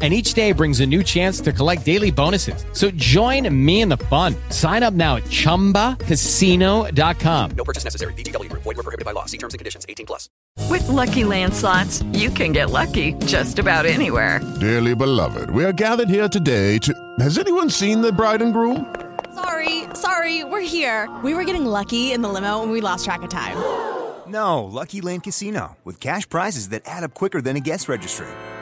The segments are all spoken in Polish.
and each day brings a new chance to collect daily bonuses. So join me in the fun. Sign up now at ChumbaCasino.com. No purchase necessary. VGW Group. Void were prohibited by law. See terms and conditions. 18 plus. With Lucky Land slots, you can get lucky just about anywhere. Dearly beloved, we are gathered here today to... Has anyone seen the bride and groom? Sorry, sorry, we're here. We were getting lucky in the limo and we lost track of time. No, Lucky Land Casino. With cash prizes that add up quicker than a guest registry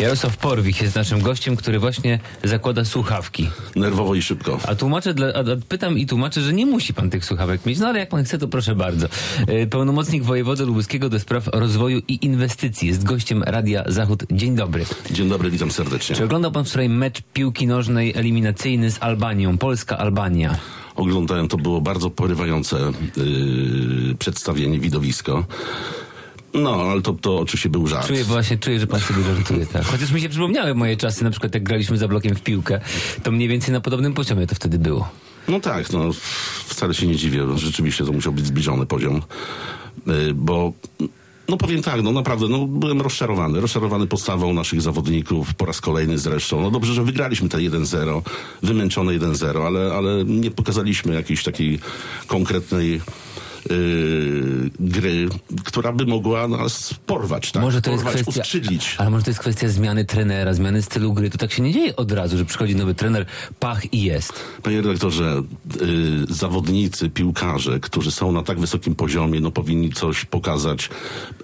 Jarosław Porwich jest naszym gościem, który właśnie zakłada słuchawki. Nerwowo i szybko. A tłumaczę, dla, a pytam i tłumaczę, że nie musi pan tych słuchawek mieć, no ale jak pan chce, to proszę bardzo. E, pełnomocnik wojewody lubuskiego do spraw rozwoju i inwestycji jest gościem Radia Zachód. Dzień dobry. Dzień dobry, witam serdecznie. Czy oglądał pan wczoraj mecz piłki nożnej eliminacyjny z Albanią, Polska-Albania? Oglądałem, to było bardzo porywające yy, przedstawienie, widowisko. No, ale to, to oczywiście był żart. Czuję właśnie, czuję, że pan sobie żartuje, tak. Chociaż mi się przypomniały moje czasy, na przykład jak graliśmy za blokiem w piłkę, to mniej więcej na podobnym poziomie to wtedy było. No tak, no wcale się nie dziwię. Rzeczywiście to musiał być zbliżony poziom, y, bo no powiem tak, no naprawdę, no byłem rozczarowany. Rozczarowany postawą naszych zawodników po raz kolejny zresztą. No dobrze, że wygraliśmy te 1-0, wymęczone 1-0, ale, ale nie pokazaliśmy jakiejś takiej konkretnej yy, gry, która by mogła nas porwać, tak? Może to porwać, jest kwestia. Ale może to jest kwestia zmiany trenera, zmiany stylu gry. To tak się nie dzieje od razu, że przychodzi nowy trener, pach i jest. Panie redaktorze, yy, zawodnicy, piłkarze, którzy są na tak wysokim poziomie, no powinni coś pokazać,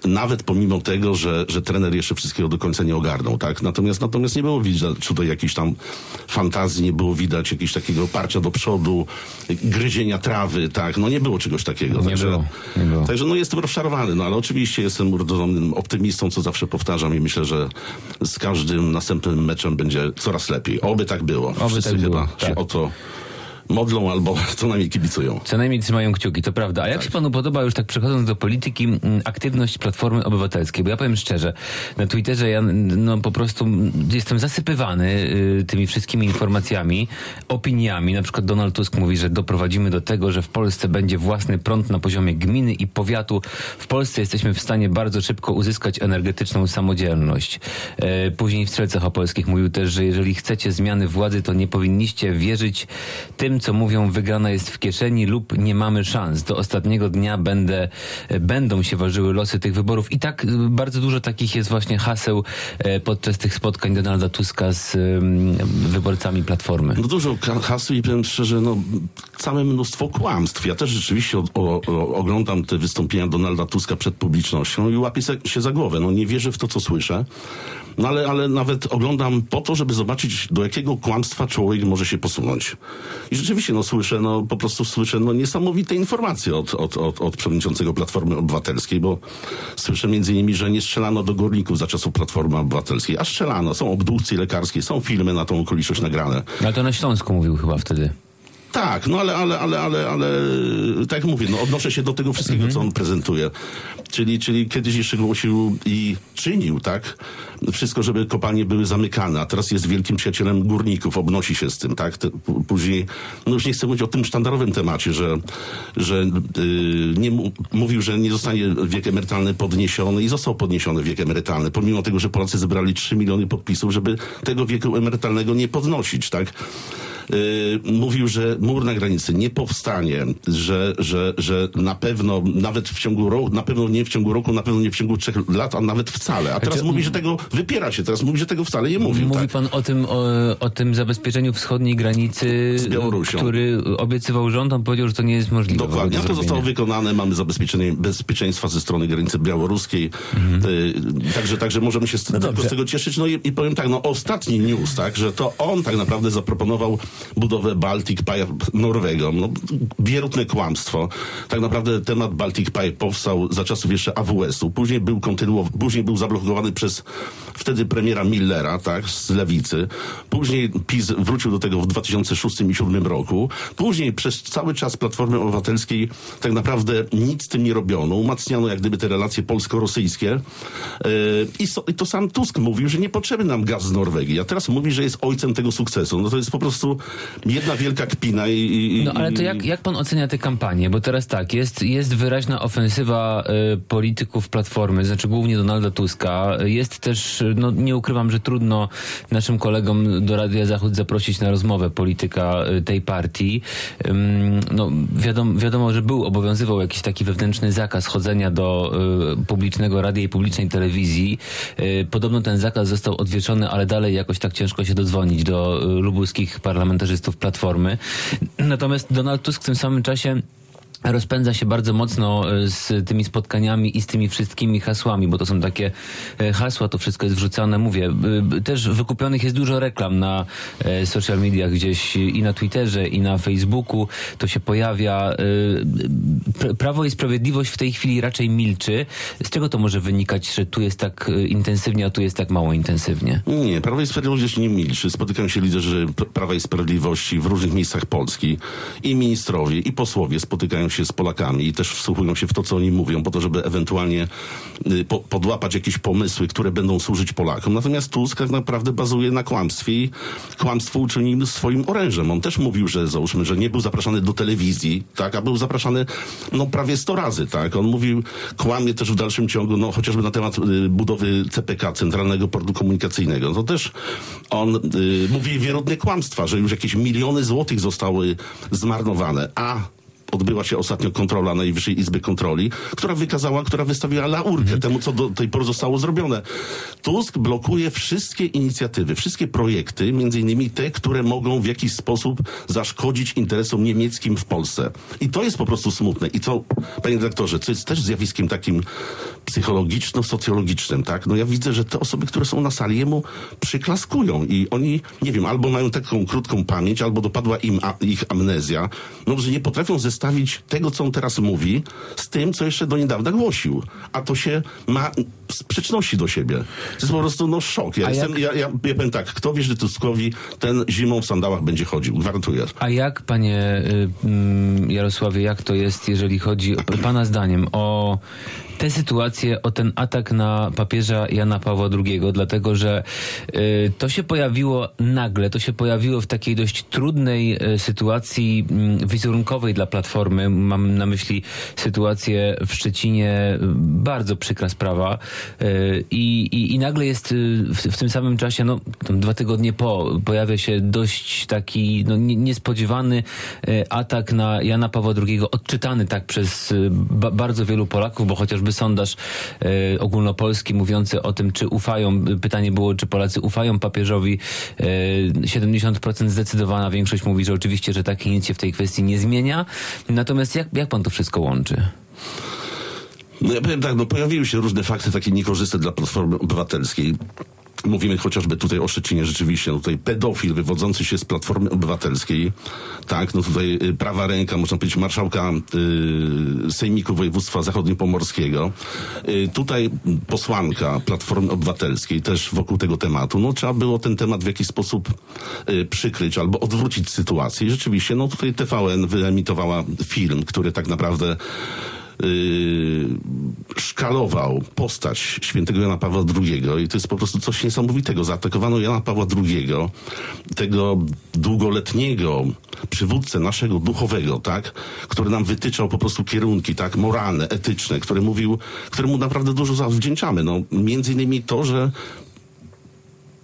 nawet pomimo tego, że, że trener jeszcze wszystkiego do końca nie ogarnął, tak? Natomiast, natomiast nie było widać tutaj jakiejś tam fantazji, nie było widać jakiegoś takiego parcia do przodu, gryzienia trawy, tak? No nie było czegoś takiego. Nie także, było, nie było. Także no jestem rozczarowany, no ale oczywiście jestem urodzonym optymistą, co zawsze powtarzam i myślę, że z każdym następnym meczem będzie coraz lepiej. Oby tak było. Oby Wszyscy tak chyba było, się tak. o to modlą albo co najmniej kibicują. Co najmniej trzymają kciuki, to prawda. A jak się panu podoba, już tak przechodząc do polityki, m, aktywność Platformy Obywatelskiej? Bo ja powiem szczerze, na Twitterze ja no, po prostu jestem zasypywany y, tymi wszystkimi informacjami, opiniami. Na przykład Donald Tusk mówi, że doprowadzimy do tego, że w Polsce będzie własny prąd na poziomie gminy i powiatu. W Polsce jesteśmy w stanie bardzo szybko uzyskać energetyczną samodzielność. E, Później w Strzelcach Opolskich mówił też, że jeżeli chcecie zmiany władzy, to nie powinniście wierzyć tym, co mówią, wygrana jest w kieszeni lub nie mamy szans. Do ostatniego dnia będę, będą się ważyły losy tych wyborów. I tak e, bardzo dużo takich jest właśnie haseł e, podczas tych spotkań Donalda Tuska z wyborcami Platformy. No dużo haseł i powiem szczerze, no całe mnóstwo kłamstw. Ja też rzeczywiście o, o, oglądam te wystąpienia Donalda Tuska przed publicznością i łapię się za głowę. No nie wierzę w to, co słyszę. No ale, ale nawet oglądam po to, żeby zobaczyć, do jakiego kłamstwa człowiek może się posunąć. I rzeczywiście, no słyszę, no po prostu słyszę, no niesamowite informacje od, od, od, od przewodniczącego Platformy Obywatelskiej, bo słyszę między innymi, że nie strzelano do górników za czasów Platformy Obywatelskiej, a strzelano. Są obdukcje lekarskie, są filmy na tą okoliczność nagrane. Ale to na Śląsku mówił chyba wtedy. Tak, no ale, ale, ale, ale, ale tak jak mówię, no odnoszę się do tego wszystkiego, co on prezentuje. Czyli, czyli kiedyś jeszcze głosił i czynił, tak? Wszystko, żeby kopalnie były zamykane, a teraz jest wielkim przyjacielem górników, obnosi się z tym, tak? Te, później, no już nie chcę mówić o tym sztandarowym temacie, że, że yy, nie mówił, że nie zostanie wiek emerytalny podniesiony i został podniesiony wiek emerytalny, pomimo tego, że Polacy zebrali 3 miliony podpisów, żeby tego wieku emerytalnego nie podnosić, tak? Yy, mówił, że mur na granicy nie powstanie, że, że, że na pewno nawet w ciągu roku, na pewno nie w ciągu roku, na pewno nie w ciągu trzech lat, a nawet wcale. A teraz mówi, że tego wypiera się, teraz mówi, że tego wcale nie mówił. Mówi tak? pan o tym, o, o tym zabezpieczeniu wschodniej granicy, Z Białorusią. który obiecywał rząd, on powiedział, że to nie jest możliwe. Dokładnie, do a to zostało wykonane, mamy zabezpieczenie bezpieczeństwa ze strony granicy białoruskiej, Y, także, także możemy się z, dobrze. z tego cieszyć. No i, i powiem tak, no ostatni news, tak, że to on tak naprawdę zaproponował budowę Baltic Pipe Norwegą. No, wierutne kłamstwo. Tak naprawdę temat Baltic Pipe powstał za czasów jeszcze AWS-u. Później był kontynuowany, później był zablokowany przez wtedy premiera Millera, tak, z lewicy. Później PiS wrócił do tego w 2006 i 2007 roku. Później przez cały czas Platformy Obywatelskiej tak naprawdę nic z tym nie robiono. Umacniano jak gdyby te relacje polsko-rosyjskie. Yy, i, I to sam Tusk mówił, że nie potrzebny nam gaz z Norwegii. A teraz mówi, że jest ojcem tego sukcesu. No to jest po prostu jedna wielka kpina i... i No ale to jak, jak pan ocenia tę kampanię? Bo teraz tak, jest, jest wyraźna ofensywa y, polityków Platformy, znaczy głównie Donalda Tuska. Jest też, no nie ukrywam, że trudno naszym kolegom do Radia Zachód zaprosić na rozmowę polityka y, tej partii. Ym, no wiadomo, wiadomo, że był, obowiązywał jakiś taki wewnętrzny zakaz chodzenia do y, publicznego radia i publicznej telewizji. Y, podobno ten zakaz został odwieczony, ale dalej jakoś tak ciężko się dodzwonić do y, lubuskich parlamentarzystów Platformy. Natomiast Donald Tusk w tym samym czasie rozpędza się bardzo mocno e, z tymi spotkaniami i z tymi wszystkimi hasłami, bo to są takie e, hasła, to wszystko jest wrzucane, mówię, e, też wykupionych jest dużo reklam na social mediach gdzieś i na Twitterze i na Facebooku, to się pojawia. Pr- Prawo i Sprawiedliwość w tej chwili raczej milczy. Z czego to może wynikać, że tu jest tak intensywnie, a tu jest tak mało intensywnie? Nie, Prawo i Sprawiedliwość nie milczy. Spotykają się liderzy Prawa i Sprawiedliwości w różnych miejscach Polski i ministrowie, i posłowie spotykają się z Polakami i też wsłuchują się w to, co oni mówią, po to, żeby ewentualnie y, po, podłapać jakieś pomysły, które będą służyć Polakom. Natomiast Tusk tak naprawdę bazuje na kłamstwie i kłamstwo uczynił swoim orężem. On też mówił, że załóżmy, że nie był zapraszany do telewizji, tak, a był zapraszany no prawie 100 razy, tak. On mówił, kłamie też w dalszym ciągu, no chociażby na temat y, budowy CPK, Centralnego Portu Komunikacyjnego. No to też on y, mówi wierodne kłamstwa, że już jakieś miliony złotych zostały zmarnowane, a odbyła się ostatnio kontrola Najwyższej Izby Kontroli, która wykazała, która wystawiła laurkę temu, co do tej pory zostało zrobione. Tusk blokuje wszystkie inicjatywy, wszystkie projekty, między innymi te, które mogą w jakiś sposób zaszkodzić interesom niemieckim w Polsce. I to jest po prostu smutne. I to, panie dyrektorze, co jest też zjawiskiem takim psychologiczno-socjologicznym, tak? No ja widzę, że te osoby, które są na sali, jemu przyklaskują i oni, nie wiem, albo mają taką krótką pamięć, albo dopadła im a, ich amnezja, no, że nie potrafią zestawić tego, co on teraz mówi, z tym, co jeszcze do niedawna głosił. A to się ma sprzeczności do siebie. To jest po prostu, no, szok. Ja, A jestem, jak- ja, ja, ja powiem tak, kto wierzy Tuskowi, ten zimą w sandałach będzie chodził. Gwarantuję. A jak, panie y, mm, Jarosławie, jak to jest, jeżeli chodzi, pana zdaniem, o tę sytuację, o ten atak na papieża Jana Pawła II, dlatego że y, to się pojawiło nagle, to się pojawiło w takiej dość trudnej y, sytuacji mm, wizerunkowej dla Platformy. Mam na myśli sytuację w Szczecinie, y, bardzo przykra sprawa y, i, i, i nagle jest y, w, w tym samym czasie, no dwa tygodnie po, pojawia się dość taki no, nie- niespodziewany y, atak na Jana Pawła II, odczytany tak przez y, ba, bardzo wielu Polaków, bo chociażby sondaż y, ogólnopolski mówiący o tym, czy ufają, pytanie było, czy Polacy ufają papieżowi, y, 70% zdecydowana większość mówi, że oczywiście, że tak nic się w tej kwestii nie zmienia. Natomiast jak, jak pan to wszystko łączy? No ja powiem tak, no pojawiły się różne fakty takie niekorzystne dla Platformy Obywatelskiej. Mówimy chociażby tutaj o Szczecinie rzeczywiście, no tutaj pedofil wywodzący się z Platformy Obywatelskiej, tak, no tutaj y, prawa ręka, można powiedzieć, marszałka y, Sejmiku Województwa Zachodniopomorskiego. Y, tutaj posłanka Platformy Obywatelskiej też wokół tego tematu, no trzeba było ten temat w jakiś sposób y, przykryć albo odwrócić sytuację. I rzeczywiście, no tutaj TVN wyemitowała film, który tak naprawdę szkalował postać świętego Jana Pawła II i to jest po prostu coś niesamowitego. Zaatakowano Jana Pawła II, tego długoletniego przywódcę naszego duchowego, tak, który nam wytyczał po prostu kierunki, tak, moralne, etyczne, który mówił, któremu naprawdę dużo zawdzięczamy. No, między innymi to, że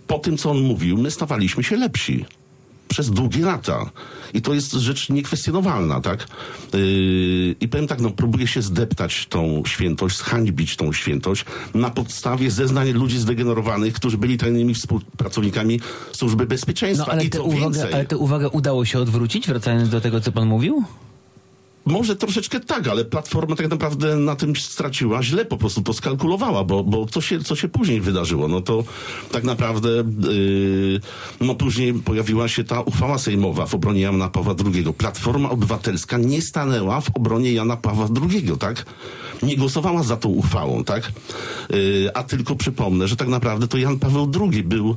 po tym, co on mówił, my stawaliśmy się lepsi przez długie lata. I to jest rzecz niekwestionowalna, tak? Yy, I powiem tak, no, próbuje się zdeptać tą świętość, zhańbić tą świętość na podstawie zeznań ludzi zdegenerowanych, którzy byli tajnymi współpracownikami służby bezpieczeństwa. No ale I co uwagę, więcej, ale tę uwagę udało się odwrócić, wracając do tego, co pan mówił? Może troszeczkę tak, ale Platforma tak naprawdę na tym straciła, źle po prostu to skalkulowała, bo, bo co, się, co się później wydarzyło? No to tak naprawdę yy, no później pojawiła się ta uchwała sejmowa w obronie Jana Pawła II. Platforma Obywatelska nie stanęła w obronie Jana Pawła II, tak? Nie głosowała za tą uchwałą, tak? Yy, a tylko przypomnę, że tak naprawdę to Jan Paweł II był,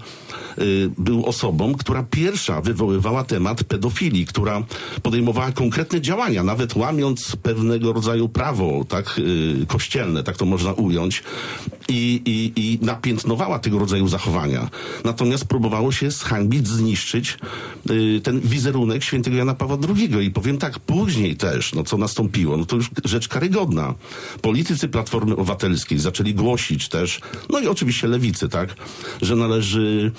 yy, był osobą, która pierwsza wywoływała temat pedofilii, która podejmowała konkretne działania, nawet łamiąc pewnego rodzaju prawo, tak, yy, kościelne, tak to można ująć, i, i, i napiętnowała tego rodzaju zachowania. Natomiast próbowało się zhańbić, zniszczyć yy, ten wizerunek świętego Jana Pawła II. I powiem tak, później też, no co nastąpiło, no to już rzecz karygodna. Politycy Platformy Obywatelskiej zaczęli głosić też, no i oczywiście lewicy, tak, że należy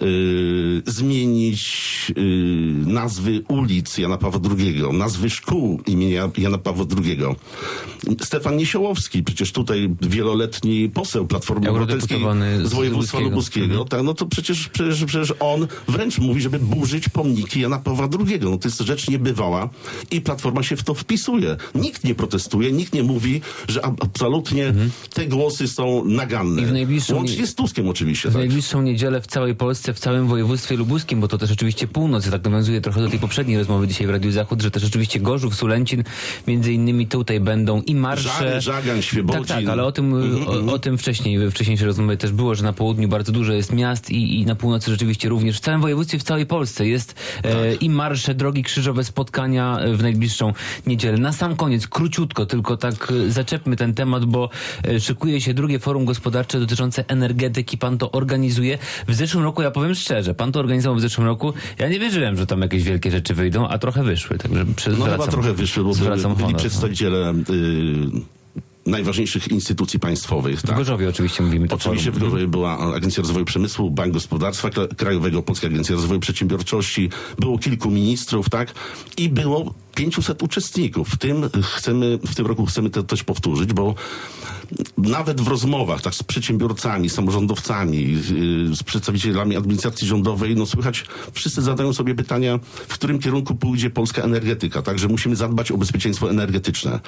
yy, zmienić yy, nazwy ulic Jana Pawła II, nazwy szkół imienia Jana Pawła II. Stefan Niesiołowski, przecież tutaj wieloletni poseł Platformy Obywatelskiej z województwa Lubuskiego. tak, no to przecież, przecież, przecież on wręcz mówi, żeby burzyć pomniki Jana Pawła II. No to jest rzecz niebywała i Platforma się w to wpisuje. Nikt nie protestuje, nikt nie mówi, że ab- absolutnie te głosy są naganne. I w najbliższą- Łącznie z Tuskiem oczywiście. W Tak. najbliższą niedzielę w całej Polsce, w całym województwie lubuskim, bo to też oczywiście północ, tak nawiązuje trochę do tej poprzedniej rozmowy dzisiaj w Radiu Zachód, że też oczywiście Gorzów, Sulęcin, między innymi tutaj będą i marsze. Żagań, Świebodzin. Tak, tak, ale o tym, o, o tym wcześniej, we wcześniejszej rozmowie też było, że na południu bardzo dużo jest miast i, i na północy rzeczywiście również. W całym województwie, w całej Polsce jest e, i marsze, drogi krzyżowe, spotkania e, w najbliższą niedzielę. Na sam koniec, króciutko, tylko tak e, zaczepmy ten temat, bo szykuje się drugie forum gospodarcze dotyczące energetyki. Pan to organizuje. W zeszłym roku, ja powiem szczerze, pan to organizował w zeszłym roku. Ja nie wierzyłem, że tam jakieś wielkie rzeczy wyjdą, a trochę wyszły. Także No zwracam, chyba trochę wyszły, bo byli, zwracam byli honor, no. przedstawiciele y, najważniejszych instytucji państwowych. W Tak. Gorzowie oczywiście mówimy to Oczywiście w. Gorzowie była Agencja Rozwoju Przemysłu, Bank Gospodarstwa Kra- Krajowego, Polska Agencja Rozwoju Przedsiębiorczości, było kilku ministrów, tak? I było 500 uczestników. W tym chcemy, w tym roku chcemy to też powtórzyć, bo nawet w rozmowach tak, z przedsiębiorcami, samorządowcami, z przedstawicielami administracji rządowej, no słychać, wszyscy zadają sobie pytania, w którym kierunku pójdzie polska energetyka, także musimy zadbać o bezpieczeństwo energetyczne.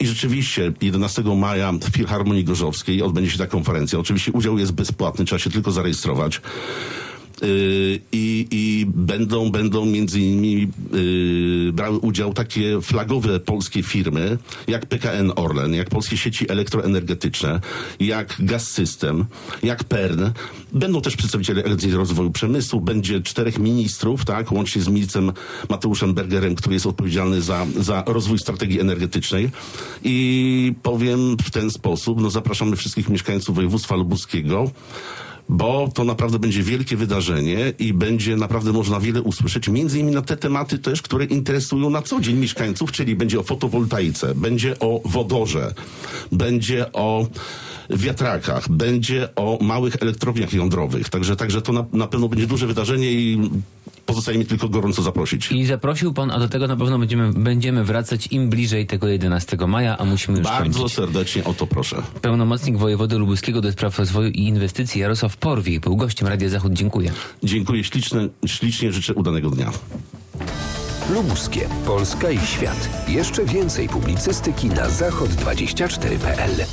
I rzeczywiście 11 maja w Filharmonii Gorzowskiej odbędzie się ta konferencja. Oczywiście udział jest bezpłatny, trzeba się tylko zarejestrować. Yy, I, i będą, będą między innymi yy, brały udział takie flagowe polskie firmy, jak PKN Orlen, jak Polskie Sieci Elektroenergetyczne, jak Gaz System, jak PERN. Będą też przedstawiciele Agencji Rozwoju Przemysłu, będzie czterech ministrów, tak, łącznie z ministrem Mateuszem Bergerem, który jest odpowiedzialny za, za rozwój strategii energetycznej. I powiem w ten sposób, no zapraszamy wszystkich mieszkańców województwa lubuskiego, bo to naprawdę będzie wielkie wydarzenie i będzie naprawdę można wiele usłyszeć, między innymi na te tematy też, które interesują na co dzień mieszkańców, czyli będzie o fotowoltaice, będzie o wodorze, będzie o wiatrakach, będzie o małych elektrowniach jądrowych. Także, także to na, na pewno będzie duże wydarzenie i pozostaje mi tylko gorąco zaprosić. I zaprosił pan, a do tego na pewno będziemy, będziemy wracać im bliżej tego 11 maja, a musimy już Bardzo kończyć. serdecznie o to proszę. Pełnomocnik wojewody lubuskiego do spraw rozwoju i inwestycji Jarosław Porwik był gościem Radia Zachód. Dziękuję. Dziękuję ślicznie, ślicznie życzę udanego dnia. Lubuskie, Polska i świat. Jeszcze więcej publicystyki na zachod24.pl.